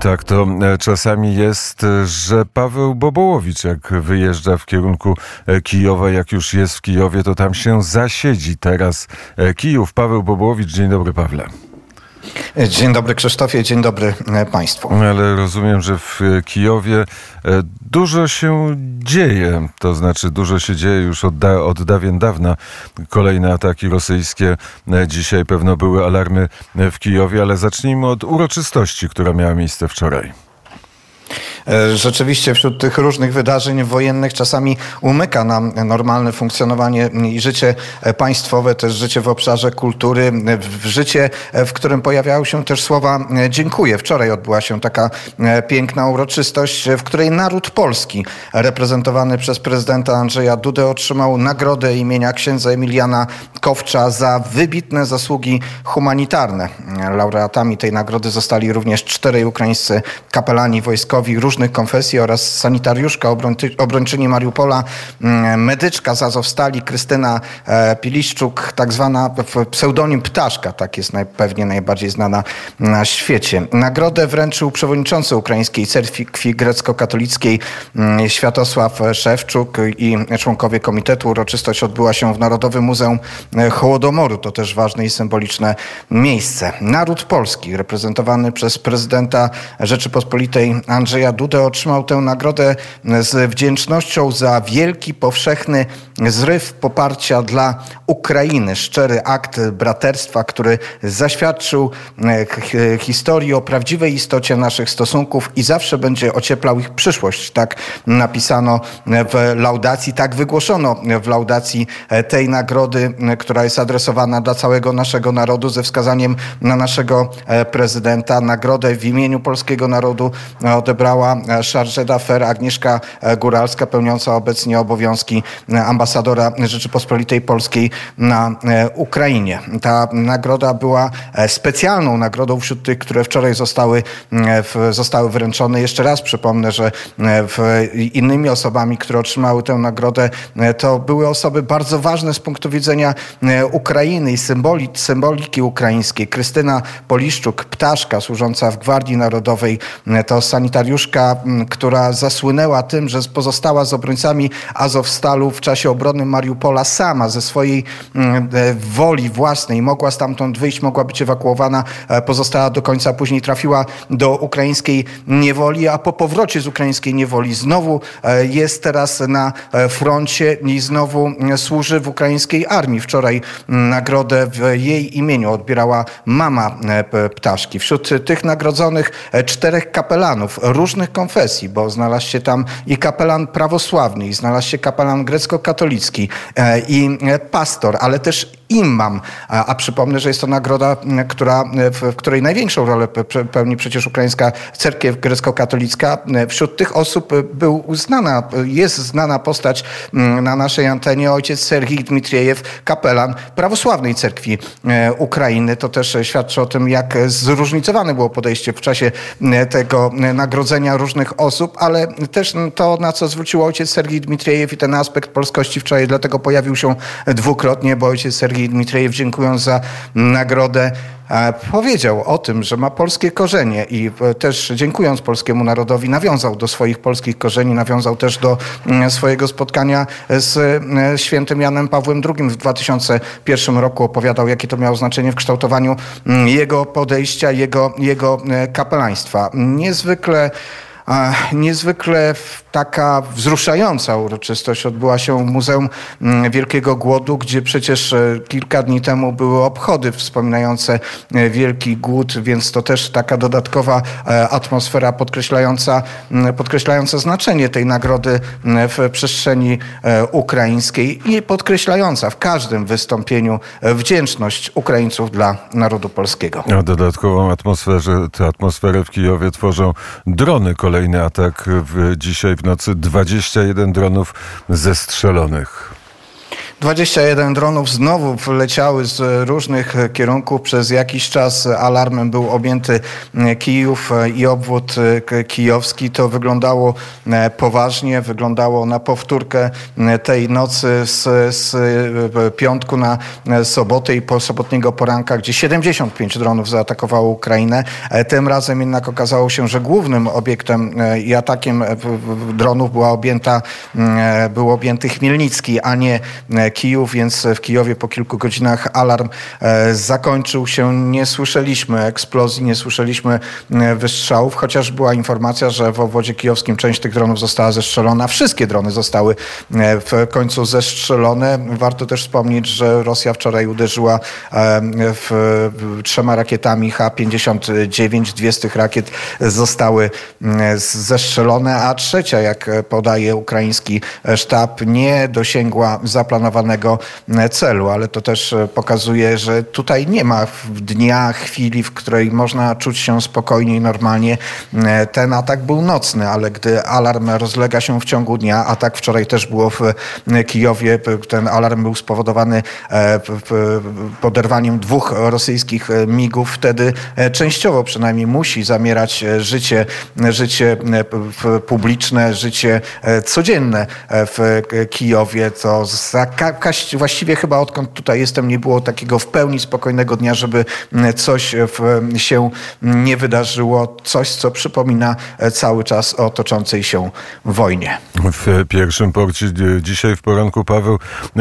Tak to e, czasami jest, e, że Paweł Bobołowicz, jak wyjeżdża w kierunku e, Kijowa, jak już jest w Kijowie, to tam się zasiedzi teraz Kijów. Paweł Bobołowicz, dzień dobry Pawle. Dzień dobry Krzysztofie, dzień dobry Państwu. Ale rozumiem, że w Kijowie dużo się dzieje, to znaczy dużo się dzieje już od, da, od dawien dawna. Kolejne ataki rosyjskie, dzisiaj pewno były alarmy w Kijowie, ale zacznijmy od uroczystości, która miała miejsce wczoraj. E, rzeczywiście wśród tych różnych wydarzeń wojennych czasami umyka nam normalne funkcjonowanie i życie państwowe, też życie w obszarze kultury, życie, w którym pojawiały się też słowa e, dziękuję. Wczoraj odbyła się taka e, piękna uroczystość, w której naród polski reprezentowany przez prezydenta Andrzeja Dudę otrzymał nagrodę imienia księdza Emiliana Kowcza za wybitne zasługi humanitarne. Laureatami tej nagrody zostali również czterej ukraińscy kapelani wojskowi różnych konfesji oraz sanitariuszka obrończyni Mariupola, mm, medyczka z Azowstali Krystyna e, Piliszczuk, tak zwana pseudonim Ptaszka, tak jest pewnie najbardziej znana na świecie. Nagrodę wręczył przewodniczący ukraińskiej cerkwi grecko-katolickiej mm, Światosław Szewczuk i członkowie komitetu. Uroczystość odbyła się w Narodowym Muzeum Hołodomoru. To też ważne i symboliczne miejsce. Naród polski, reprezentowany przez prezydenta Rzeczypospolitej Andrzeja Dudę, otrzymał tę nagrodę z wdzięcznością za wielki, powszechny zryw poparcia dla Ukrainy. Szczery akt braterstwa, który zaświadczył e, historii o prawdziwej istocie naszych stosunków i zawsze będzie ocieplał ich przyszłość. Tak napisano w laudacji, tak wygłoszono w laudacji tej nagrody, która jest adresowana dla całego naszego narodu ze wskazaniem na naszego e, prezydenta. Nagrodę w imieniu polskiego narodu odebrała charge d'affaires Agnieszka e, Góralska, pełniąca obecnie obowiązki e, ambasadora Rzeczypospolitej Polskiej na e, Ukrainie. Ta nagroda była specjalną nagrodą wśród tych, które wczoraj zostały, zostały wręczone. Jeszcze raz przypomnę, że innymi osobami, które otrzymały tę nagrodę, to były osoby bardzo ważne z punktu widzenia Ukrainy i symboli, symboliki ukraińskiej. Krystyna Poliszczuk, ptaszka służąca w Gwardii Narodowej, to sanitariuszka która zasłynęła tym, że pozostała z obrońcami Azowstalu w czasie obrony Mariupola sama ze swojej mm, e, woli własnej. Mogła stamtąd wyjść, mogła być ewakuowana, e, pozostała do końca, później trafiła do ukraińskiej niewoli, a po powrocie z ukraińskiej niewoli znowu e, jest teraz na froncie i znowu mm, służy w ukraińskiej armii. Wczoraj mm, nagrodę w jej imieniu odbierała mama ptaszki. Wśród tych nagrodzonych czterech kapelanów różnych konfesji, bo znalazł się tam i kapelan prawosławny, i znalazł się kapelan grecko-katolicki, e, i e, pastor, ale też imam. A, a przypomnę, że jest to nagroda, która, w, w której największą rolę pełni przecież ukraińska cerkiew grecko-katolicka. Wśród tych osób był znana, jest znana postać na naszej antenie ojciec Serhii Dmitriejew, kapelan prawosławnej cerkwi e, Ukrainy. To też świadczy o tym, jak zróżnicowane było podejście w czasie tego nagrodzenia różnych osób, ale też to, na co zwrócił ojciec Serhii Dmitriejew i ten aspekt polskości wczoraj, dlatego pojawił się dwukrotnie, bo ojciec Serhii Sergiej Dmitriejew, dziękując za nagrodę, e, powiedział o tym, że ma polskie korzenie i e, też dziękując polskiemu narodowi nawiązał do swoich polskich korzeni, nawiązał też do mm, swojego spotkania z e, świętym Janem Pawłem II w 2001 roku. Opowiadał, jakie to miało znaczenie w kształtowaniu mm, jego podejścia, jego, jego kapelaństwa. Niezwykle Niezwykle taka wzruszająca uroczystość odbyła się w Muzeum mm, Wielkiego Głodu, gdzie przecież e, kilka dni temu były obchody wspominające e, Wielki Głód, więc to też taka dodatkowa e, atmosfera podkreślająca, mm, podkreślająca znaczenie tej nagrody mm, w przestrzeni ukraińskiej i podkreślająca w każdym wystąpieniu wdzięczność Ukraińców dla narodu polskiego. A dodatkową atmosferę, tę atmosferę w Kijowie tworzą drony kolejne kolejny atak w, dzisiaj w nocy. 21 dronów zestrzelonych. 21 dronów znowu wleciały z różnych kierunków. Przez jakiś czas alarmem był objęty Kijów i obwód kijowski. To wyglądało poważnie, wyglądało na powtórkę tej nocy z, z piątku na sobotę i po sobotniego poranka, gdzie 75 dronów zaatakowało Ukrainę. Tym razem jednak okazało się, że głównym obiektem i atakiem dronów była objęta, był objęty Chmielnicki, a nie Kijów, więc w Kijowie po kilku godzinach alarm e, zakończył się. Nie słyszeliśmy eksplozji, nie słyszeliśmy e, wystrzałów, chociaż była informacja, że w obwodzie kijowskim część tych dronów została zestrzelona. Wszystkie drony zostały e, w końcu zestrzelone. Warto też wspomnieć, że Rosja wczoraj uderzyła w trzema rakietami H-59. Dwie z tych rakiet zostały zestrzelone, a trzecia, jak podaje ukraiński sztab, nie dosięgła zaplanowanego celu, ale to też pokazuje, że tutaj nie ma dnia, chwili, w której można czuć się spokojnie i normalnie. Ten atak był nocny, ale gdy alarm rozlega się w ciągu dnia, a tak wczoraj też było w Kijowie, ten alarm był spowodowany e, poderwaniem dwóch rosyjskich migów, wtedy e, częściowo przynajmniej musi zamierać życie, życie publiczne, życie codzienne w Kijowie. To za, właściwie chyba odkąd tutaj jestem, nie było takiego w pełni spokojnego dnia, żeby coś się nie wydarzyło. Coś, co przypomina cały czas o toczącej się wojnie. W pierwszym porcie dzisiaj w poranku Paweł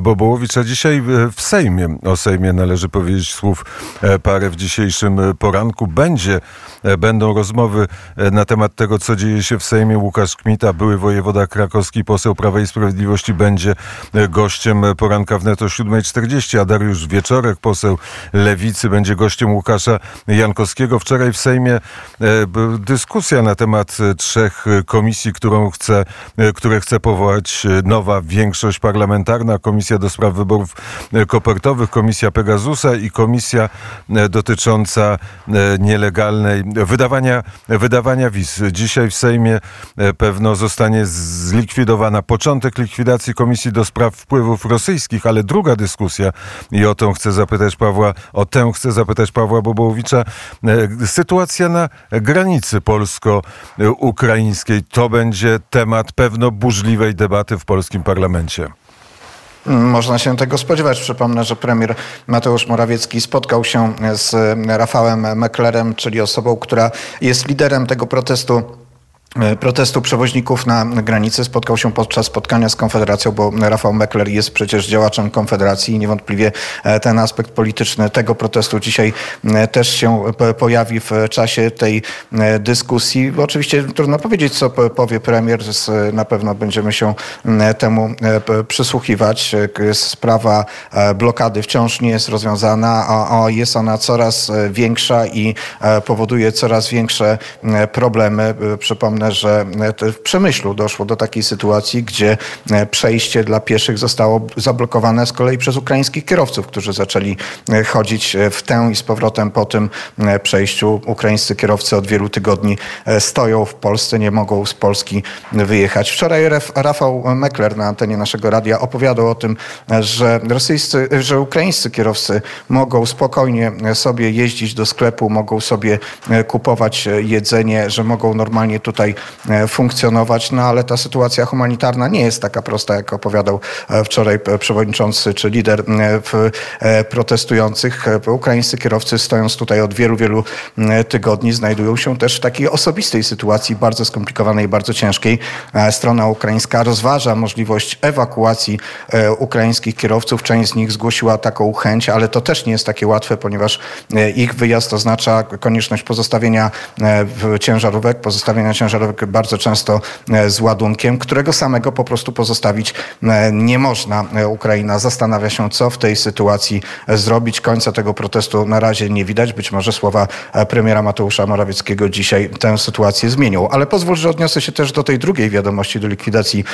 Bobołowicz, a dzisiaj w Sejmie, o Sejmie należy powiedzieć słów e, parę w dzisiejszym poranku. Będzie, e, będą rozmowy e, na temat tego, co dzieje się w Sejmie. Łukasz Kmita, były wojewoda krakowski, poseł Prawa i Sprawiedliwości, będzie gościem poranka w neto 7.40, a Dariusz Wieczorek, poseł Lewicy, będzie gościem Łukasza Jankowskiego. Wczoraj w Sejmie dyskusja na temat trzech komisji, którą chce, które chce powołać nowa większość parlamentarna, Komisja do Spraw Wyborów Kopertowych, Komisja Pegasusa i Komisja dotycząca nielegalnej wydawania, wydawania wiz. Dzisiaj w Sejmie pewno zostanie zlikwidowana początek likwidacji Komisji do Spraw Wpływów Rosyjskich, ale druga dyskusja i o tą chcę zapytać Pawła, o tę chcę zapytać Pawła Bobołowicza. Sytuacja na granicy polsko-ukraińskiej to będzie temat pewno burzliwej debaty w polskim parlamencie. Można się tego spodziewać. Przypomnę, że premier Mateusz Morawiecki spotkał się z Rafałem Meklerem, czyli osobą, która jest liderem tego protestu E, protestu przewoźników na granicy spotkał się podczas spotkania z Konfederacją, bo Rafał Meckler jest przecież działaczem Konfederacji i niewątpliwie e, ten aspekt polityczny tego protestu dzisiaj e, też się pojawi w czasie tej dyskusji. Oczywiście trudno powiedzieć, co powie premier. Na pewno będziemy się temu przysłuchiwać. Sprawa blokady wciąż nie jest rozwiązana, a jest ona coraz większa i powoduje coraz większe problemy. Przypomnę, że w Przemyślu doszło do takiej sytuacji, gdzie e, przejście dla pieszych zostało zablokowane z kolei przez ukraińskich kierowców, którzy zaczęli e, chodzić e, w tę i z powrotem po tym przejściu. Ukraińscy kierowcy od wielu tygodni stoją w Polsce, nie mogą z Polski wyjechać. Wczoraj Rafał Mekler na antenie naszego radia opowiadał o tym, że rosyjscy, że ukraińscy kierowcy mogą spokojnie sobie jeździć do sklepu, mogą sobie kupować jedzenie, że mogą normalnie tutaj tutaj e, funkcjonować, no ale ta sytuacja humanitarna nie jest taka prosta, jak opowiadał e, wczoraj przewodniczący czy lider e, protestujących. Ukraińscy kierowcy stojąc tutaj od wielu, wielu tygodni znajdują się też w takiej osobistej sytuacji, bardzo skomplikowanej, bardzo ciężkiej. Strona ukraińska rozważa możliwość ewakuacji ukraińskich kierowców. Część z nich zgłosiła taką chęć, ale to też nie jest takie łatwe, ponieważ ich wyjazd oznacza konieczność pozostawienia ciężarówek, pozostawienia ciężarówek bardzo często e, z ładunkiem, którego samego po prostu pozostawić e, nie można. E, Ukraina zastanawia się, co w tej sytuacji zrobić. Końca tego protestu na razie nie widać. Być może słowa premiera Mateusza Morawieckiego dzisiaj tę sytuację zmienią. Ale pozwól, że odniosę się też do tej drugiej wiadomości, do likwidacji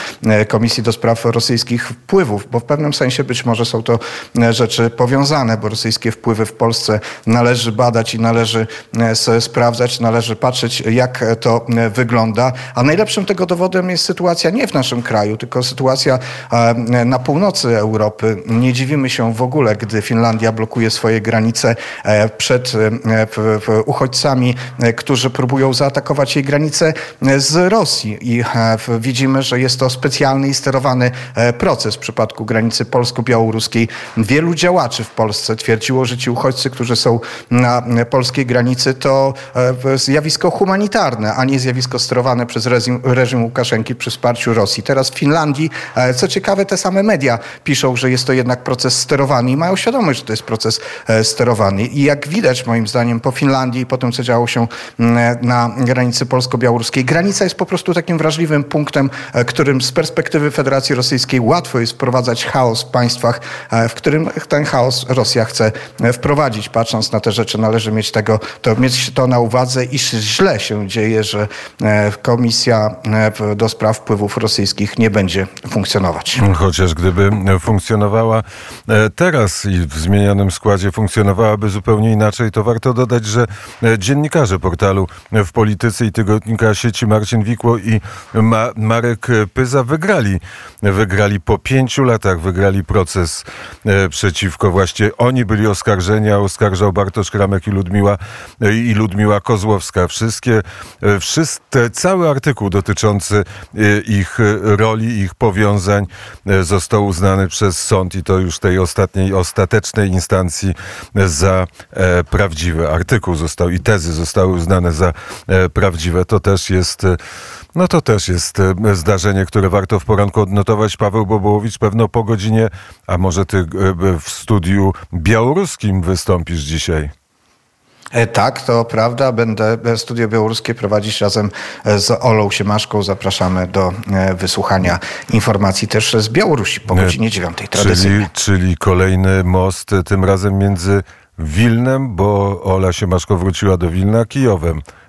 Komisji do Spraw Rosyjskich Wpływów, bo w pewnym sensie być może są to rzeczy powiązane, bo rosyjskie wpływy w Polsce należy badać i należy sprawdzać, należy patrzeć, jak to wygląda wygląda. A najlepszym tego dowodem jest sytuacja nie w naszym kraju, tylko sytuacja e, na północy Europy. Nie dziwimy się w ogóle, gdy Finlandia blokuje swoje granice e, przed e, uchodźcami, którzy próbują zaatakować jej granice z Rosji. I widzimy, że jest to specjalny i sterowany proces w przypadku granicy polsko-białoruskiej. Wielu działaczy w Polsce twierdziło, że ci uchodźcy, którzy są na polskiej granicy, to zjawisko humanitarne, a nie zjawisko sterowane przez reżim, reżim Łukaszenki przy wsparciu Rosji. Teraz w Finlandii, co ciekawe, te same media piszą, że jest to jednak proces sterowany i mają świadomość, że to jest proces e, sterowany. I jak widać, moim zdaniem, po Finlandii i po tym, co działo się mm, na granicy polsko-białoruskiej, granica jest po prostu takim wrażliwym punktem, e, którym z perspektywy Federacji Rosyjskiej łatwo jest wprowadzać chaos w państwach, e, w którym ten chaos Rosja chce wprowadzić. Patrząc na te rzeczy, należy mieć, tego, to, mieć to na uwadze i źle się dzieje, że Komisja e, do spraw wpływów rosyjskich nie będzie funkcjonować. Chociaż gdyby funkcjonowała e, teraz i w zmienionym składzie funkcjonowałaby zupełnie inaczej, to warto dodać, że e, dziennikarze portalu w Polityce i tygodnika sieci Marcin Wikło i Ma Marek Pyza wygrali. Wygrali po pięciu latach, wygrali proces e, przeciwko właśnie. Oni byli oskarżeni, a oskarżał Bartosz Kramek i Ludmiła, e, i Ludmiła Kozłowska. Wszystkie, e, wszyscy, cały artykuł dotyczący e, ich e, roli, ich powiązań e, został uznany przez sąd i to już tej ostatniej, ostatecznej instancji za e, prawdziwy. Artykuł został i tezy zostały uznane za e, prawdziwe. To też jest no to też jest zdarzenie, które warto w poranku odnotować. Paweł Bobołowicz pewno po godzinie, a może ty w studiu białoruskim wystąpisz dzisiaj. E, Tak, to prawda. Będę e, studio białoruskie prowadzić razem e, z Olą Siemaszką. Zapraszamy do wysłuchania informacji też z Białorusi po godzinie dziewiątej. Czyli, Tradycyjnie. czyli kolejny most, tym razem między Wilnem, bo Ola Siemaszko wróciła do Wilna, Kijowem.